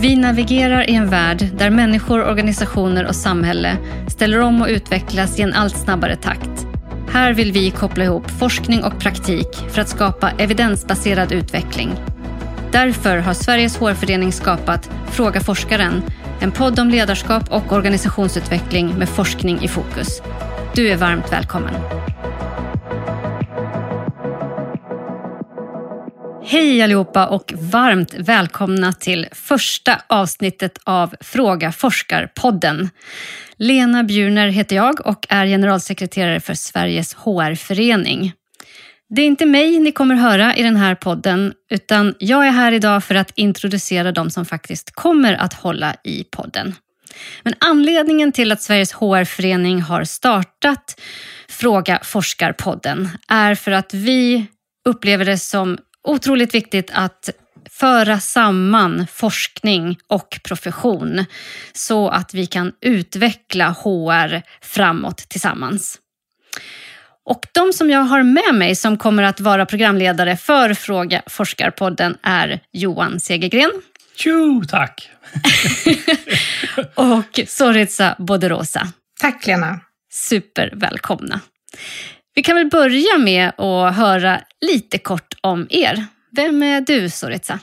Vi navigerar i en värld där människor, organisationer och samhälle ställer om och utvecklas i en allt snabbare takt. Här vill vi koppla ihop forskning och praktik för att skapa evidensbaserad utveckling. Därför har Sveriges Hårförening skapat Fråga forskaren, en podd om ledarskap och organisationsutveckling med forskning i fokus. Du är varmt välkommen. Hej allihopa och varmt välkomna till första avsnittet av Fråga forskarpodden. Lena Bjurner heter jag och är generalsekreterare för Sveriges HR-förening. Det är inte mig ni kommer höra i den här podden, utan jag är här idag för att introducera de som faktiskt kommer att hålla i podden. Men anledningen till att Sveriges HR-förening har startat Fråga forskarpodden är för att vi upplever det som otroligt viktigt att föra samman forskning och profession så att vi kan utveckla HR framåt tillsammans. Och de som jag har med mig som kommer att vara programledare för Fråga forskarpodden är Johan Segergren. Tjo, tack! och Soritsa Boderosa. Tack Lena. Supervälkomna. Vi kan väl börja med att höra lite kort om er. Vem är du, Soritza?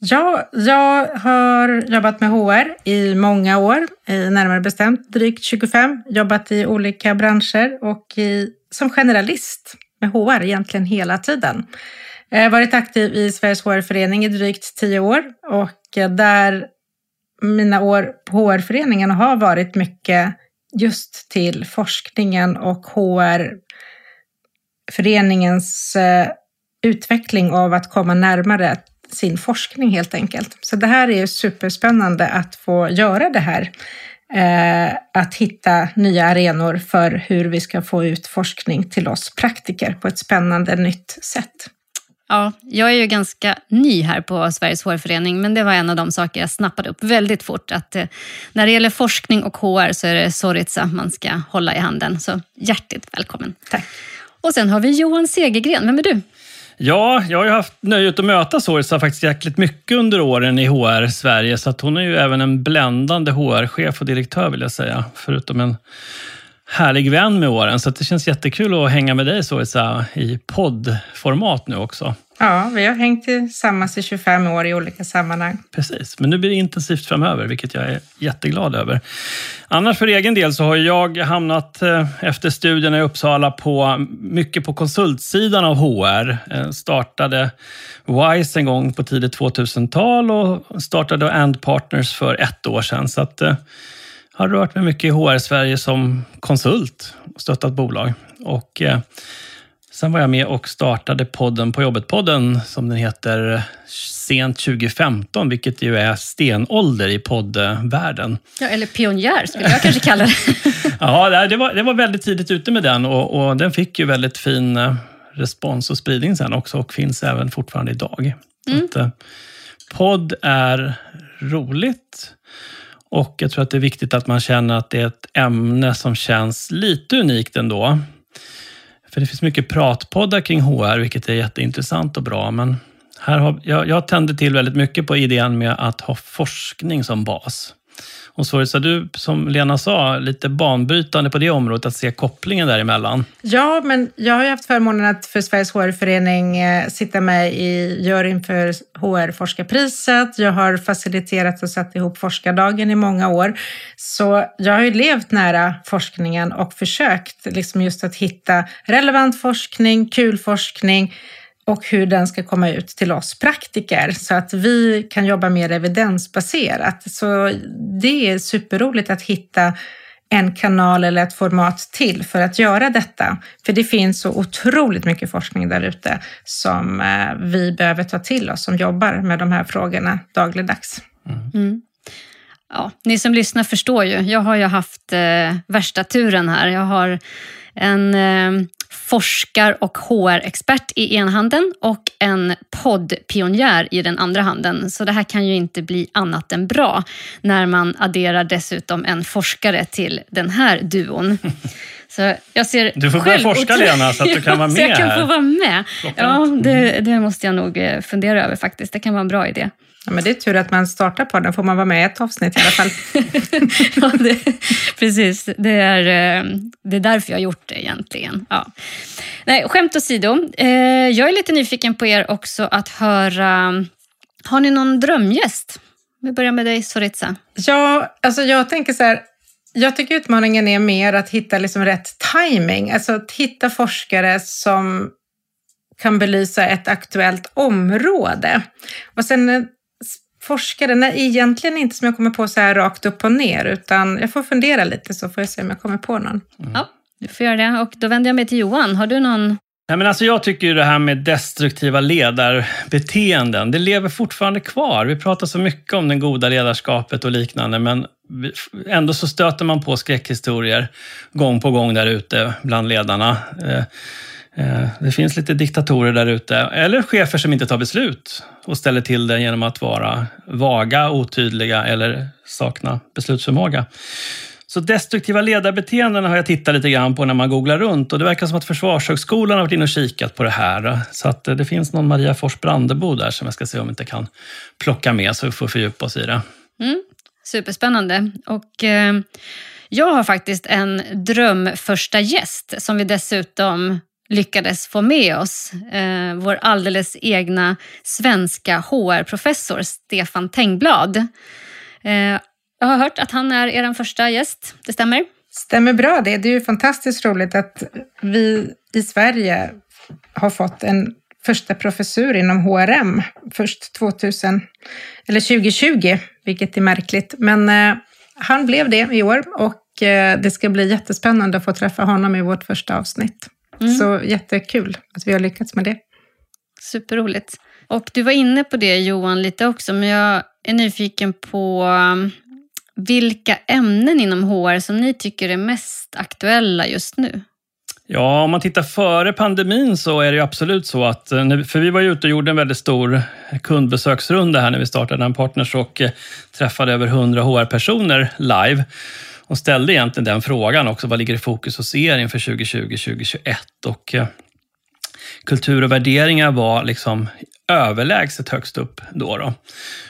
Ja, jag har jobbat med HR i många år, närmare bestämt drygt 25. Jobbat i olika branscher och i, som generalist med HR egentligen hela tiden. Jag har varit aktiv i Sveriges HR-förening i drygt tio år och eh, där mina år på HR-föreningen har varit mycket just till forskningen och HR föreningens eh, utveckling av att komma närmare sin forskning helt enkelt. Så det här är superspännande att få göra det här. Eh, att hitta nya arenor för hur vi ska få ut forskning till oss praktiker på ett spännande nytt sätt. Ja, jag är ju ganska ny här på Sveriges HR-förening, men det var en av de saker jag snappade upp väldigt fort. Att eh, när det gäller forskning och HR så är det Soritsa man ska hålla i handen. Så hjärtligt välkommen. Tack. Och sen har vi Johan Segergren. Vem är du? Ja, jag har ju haft nöjet att möta Sorsa faktiskt jäkligt mycket under åren i HR Sverige, så att hon är ju även en bländande HR-chef och direktör vill jag säga, förutom en härlig vän med åren. Så det känns jättekul att hänga med dig Sorsa i poddformat nu också. Ja, vi har hängt tillsammans i 25 år i olika sammanhang. Precis, men nu blir det intensivt framöver, vilket jag är jätteglad över. Annars för egen del så har jag hamnat eh, efter studierna i Uppsala på mycket på konsultsidan av HR. Eh, startade WISE en gång på tidigt 2000-tal och startade And Partners för ett år sedan. Så att, jag har rört mig mycket i HR-Sverige som konsult och stöttat bolag. Och, Sen var jag med och startade podden på jobbet-podden som den heter sent 2015, vilket ju är stenålder i poddvärlden. Ja, eller pionjär skulle jag kanske kalla det. ja, det var, det var väldigt tidigt ute med den och, och, den fick ju väldigt fin eh, respons och spridning sen också och finns även fortfarande idag. Mm. Att, eh, podd är roligt och jag tror att det är viktigt att man känner att det är ett ämne som känns lite unikt ändå. För det finns mycket pratpoddar kring HR, vilket är jätteintressant och bra. Men här har, jag, jag tände till väldigt mycket på idén med att ha forskning som bas. Och så, så du, som Lena sa, lite banbrytande på det området, att se kopplingen däremellan. Ja, men jag har ju haft förmånen att för Sveriges HR-förening eh, sitta med i juryn för HR-forskarpriset. Jag har faciliterat och satt ihop forskardagen i många år. Så jag har ju levt nära forskningen och försökt liksom just att hitta relevant forskning, kul forskning, och hur den ska komma ut till oss praktiker så att vi kan jobba mer evidensbaserat. Så det är superroligt att hitta en kanal eller ett format till för att göra detta. För det finns så otroligt mycket forskning där ute som eh, vi behöver ta till oss som jobbar med de här frågorna dagligdags. Mm. mm. Ja, ni som lyssnar förstår ju. Jag har ju haft eh, värsta turen här. Jag har en eh, forskar och HR-expert i ena handen och en poddpionjär i den andra handen. Så det här kan ju inte bli annat än bra när man adderar dessutom en forskare till den här duon. Så jag ser du får börja forska Lena så att du kan vara med så jag kan få vara med. Ja, det, det, måste jag nog eh, fundera över faktiskt. Det kan vara en bra idé. Ja, men det är tur att man startar på den, får man vara med i ett avsnitt i alla fall. ja, det, precis, det är, eh, det är därför jag har gjort det egentligen. Ja. Nej, skämt åsido, eh, jag är lite nyfiken på er också att höra, har ni någon drömgäst? Vi börjar med dig Soritza. Ja, alltså jag tänker så här, jag tycker utmaningen är mer att hitta liksom rätt timing, alltså att hitta forskare som kan belysa ett aktuellt område. Och sen eh, forskare, nej, egentligen inte som jag kommer på så här rakt upp och ner, utan jag får fundera lite så får jag se om jag kommer på någon. Mm. Ja, du får göra det. Och då vänder jag mig till Johan. Har du någon Nej, men alltså jag tycker ju det här med destruktiva ledarbeteenden, det lever fortfarande kvar. Vi pratar så mycket om det goda ledarskapet och liknande, men ändå så stöter man på skräckhistorier gång på gång där ute bland ledarna. Eh, det finns lite diktatorer där ute, eller chefer som inte tar beslut och ställer till det genom att vara vaga, otydliga eller sakna beslutsförmåga. Så destruktiva ledarbeteenden har jag tittat lite grann på när man googlar runt och det verkar som att Försvarshögskolan har varit inne och kikat på det här. Så att eh, det finns någon Maria Fors Brandebo där som jag ska se om vi inte kan plocka med så vi får fördjupa oss i det. Mm, superspännande. Och, eh, jag har faktiskt en dröm första gäst som vi dessutom lyckades få med oss. Eh, vår alldeles egna svenska HR-professor Stefan Tengblad. Eh, jag har hört att han är er första gäst, det stämmer? Stämmer bra det. Det är ju fantastiskt roligt att vi i Sverige har fått en första professur inom HRM först 2000, eller 2020, vilket är märkligt. Men eh, han blev det i år och eh, det ska bli jättespännande att få träffa honom i vårt första avsnitt. Mm. Så jättekul att vi har lyckats med det. Superroligt. Och du var inne på det Johan lite också, men jag är nyfiken på vilka ämnen inom HR som ni tycker är mest aktuella just nu? Ja, om man tittar före pandemin så är det absolut så att, eh, för vi var ju ute och gjorde en väldigt stor kundbesöksrunda här när vi startade en partners och eh, träffade över 100 HR-personer live och ställde egentligen den frågan också, vad ligger i fokus hos er inför 2020-2021? Och eh, kultur och värderingar var liksom överlägset högst upp då. då.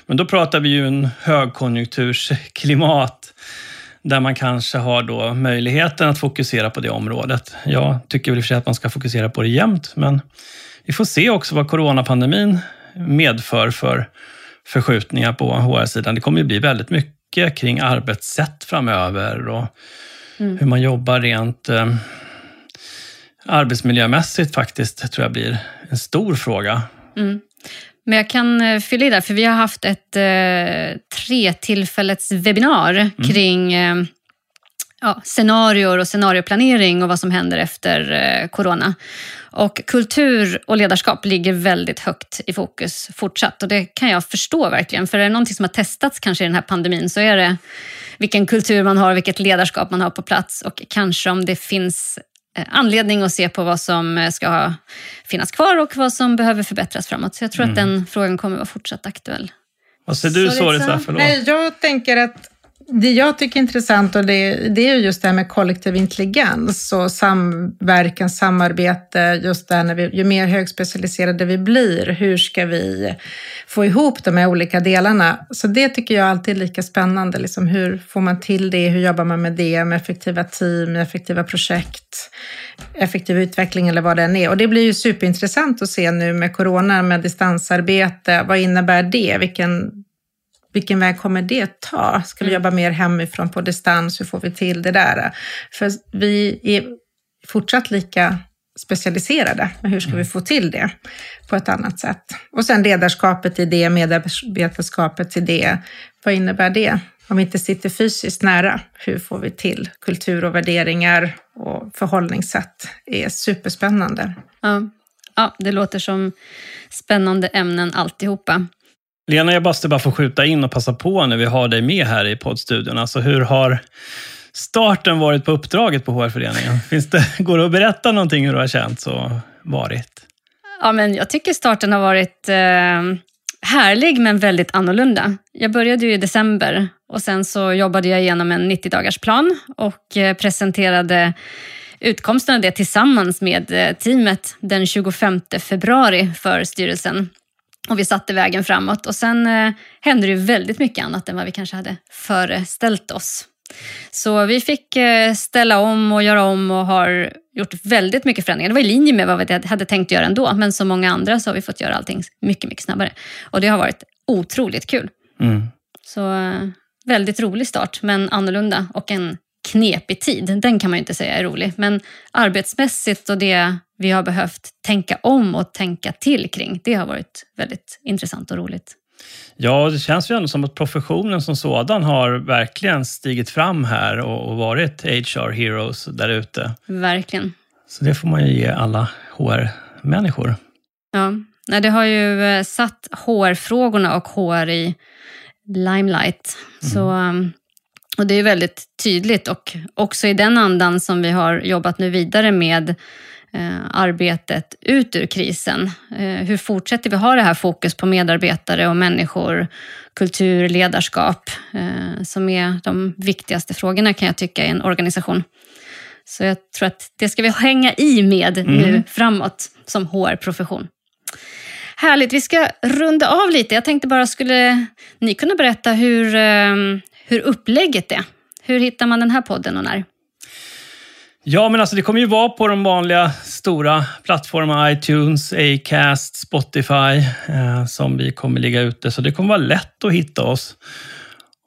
Men då pratar vi ju en högkonjunktursklimat där man kanske har då möjligheten att fokusera på det området. Jag tycker väl i och för sig att man ska fokusera på det jämt, men vi får se också vad coronapandemin medför för förskjutningar på HR-sidan. Det kommer ju bli väldigt mycket kring arbetssätt framöver och mm. hur man jobbar rent eh, arbetsmiljömässigt faktiskt, tror jag blir en stor fråga. Mm. Men jag kan eh, fylla i där, för vi har haft ett eh, tre tillfällets webbinar mm. kring eh, ja, scenarior och scenarioplanering och vad som händer efter eh, corona. Och kultur och ledarskap ligger väldigt högt i fokus fortsatt och det kan jag förstå verkligen. För är det någonting som har testats kanske i den här pandemin så är det vilken kultur man har, vilket ledarskap man har på plats och kanske om det finns Eh, anledning att se på vad som eh, ska finnas kvar och vad som behöver förbättras framåt. Så jag tror mm. att den frågan kommer att vara fortsatt aktuell. Vad säger du Sorisa? Nej, jag tänker att det jag tycker är intressant och det, det är just det här med kollektiv intelligens och samverkan, samarbete, just där när vi, ju mer högspecialiserade vi blir, hur ska vi få ihop de här olika delarna? Så det tycker jag alltid är lika spännande, liksom hur får man till det, hur jobbar man med det, med effektiva team, effektiva projekt, effektiv utveckling eller vad det än är. Och det blir ju superintressant att se nu med corona, med distansarbete, vad innebär det? Vilken vilken väg kommer det ta? Ska vi mm. jobba mer hemifrån på distans? Hur får vi till det där? För vi är fortsatt lika specialiserade. Men hur ska vi mm. få till det på ett annat sätt? Och sen ledarskapet i det, medarbetarskapet i det. Vad innebär det? Om vi inte sitter fysiskt nära, hur får vi till kultur och värderingar och förhållningssätt? Det är superspännande. Ja. ja, det låter som spännande ämnen alltihopa. Lena, jag måste bara få skjuta in och passa på när vi har dig med här i poddstudion. Alltså hur har starten varit på uppdraget på HR-föreningen? Finns det, går det att berätta någonting hur det har känts och varit? Ja, men jag tycker starten har varit eh, härlig men väldigt annorlunda. Jag började ju i december och sen så jobbade jag igenom en 90-dagars plan och eh, presenterade utkomsten av det tillsammans med eh, teamet den 25 februari för styrelsen och vi satte vägen framåt. Och sen eh, hände det ju väldigt mycket annat än vad vi kanske hade föreställt oss. Så vi fick eh, ställa om och göra om och har gjort väldigt mycket förändringar. Det var i linje med vad vi hade tänkt göra ändå, men som många andra så har vi fått göra allting mycket, mycket snabbare. Och det har varit otroligt kul. Mm. Så eh, väldigt rolig start, men annorlunda och en knepig tid. Den kan man ju inte säga är rolig, men arbetsmässigt och det vi har behövt tänka om och tänka till kring, det har varit väldigt intressant och roligt. Ja, det känns ju ändå som att professionen som sådan har verkligen stigit fram här och, varit HR heroes där ute. Verkligen. Så det får man ju ge alla HR-människor. Ja, Nej, det har ju eh, satt HR-frågorna och HR i limelight. Mm. Så, um, och det är väldigt tydligt och också i den andan som vi har jobbat nu vidare med arbetet ut ur krisen. Eh, hur fortsätter vi ha det här fokus på medarbetare och människor, kultur, ledarskap, eh, som är de viktigaste frågorna kan jag tycka i en organisation. Så jag tror att det ska vi hänga i med mm. nu framåt som HR-profession. Härligt, vi ska runda av lite. Jag tänkte bara, skulle ni kunna berätta hur, eh, hur upplägget är? Hur hittar man den här podden och när? Ja, men alltså det kommer ju vara på de vanliga stora plattformarna iTunes, Acast, Spotify eh, som vi kommer ligga ute. Så det kommer vara lätt att hitta oss.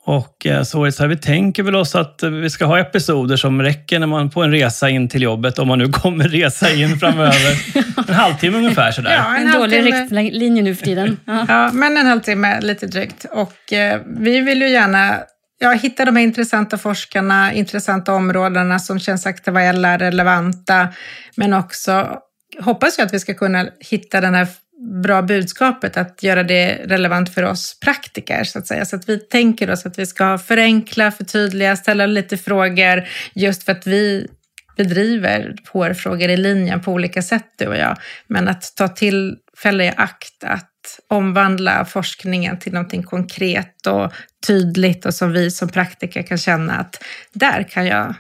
Och eh, så är det så här, vi tänker väl oss att vi ska ha episoder som räcker när man på en resa in till jobbet, om man nu kommer resa in framöver. En halvtimme ungefär sådär. Ja, en, en dålig riktlinje nu för tiden. Ja. ja. men en halvtimme lite drygt. Och eh, vi vill ju gärna ja, hitta de här intressanta forskarna, intressanta områdena som känns aktuella, relevanta, men också hoppas jag att vi ska kunna hitta den här bra budskapet att göra det relevant för oss praktiker så att säga. Så att vi tänker oss att vi ska förenkla, förtydliga, ställa lite frågor just för att vi bedriver HR-frågor i linjen på olika sätt du och jag. Men att ta tillfälle i akt att omvandla forskningen till någonting konkret och tydligt och som vi som praktiker kan känna att där kan jag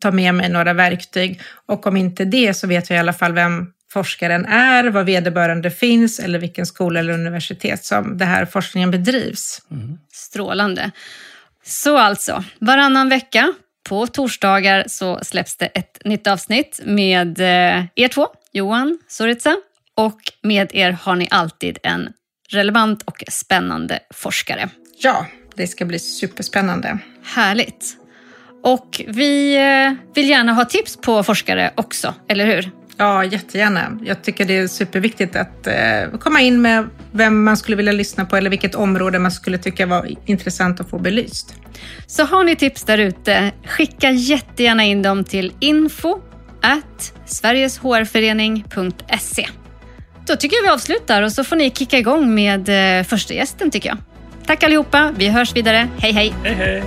ta med mig några verktyg. Och om inte det så vet jag i alla fall vem forskaren är, var vederbörande finns eller vilken skola eller universitet som det här forskningen bedrivs. Mm. Strålande. Så alltså, varannan vecka på torsdagar så släpps det ett nytt avsnitt med eh, er två, Johan Soritsa, och med er har ni alltid en relevant och spännande forskare. Ja, det ska bli superspännande. Härligt. Och vi eh, vill gärna ha tips på forskare också, eller hur? Ja, jättegärna. Jag tycker det är superviktigt att eh, komma in med vem man skulle vilja lyssna på eller vilket område man skulle tycka var intressant att få belyst. Så har ni tips där ute, skicka jättegärna in dem till info at sverigeshrförening.se. Då tycker jag vi avslutar och så får ni kicka igång med eh, första gästen tycker jag. Tack allihopa, vi hörs vidare. Hej hej! Hej hej!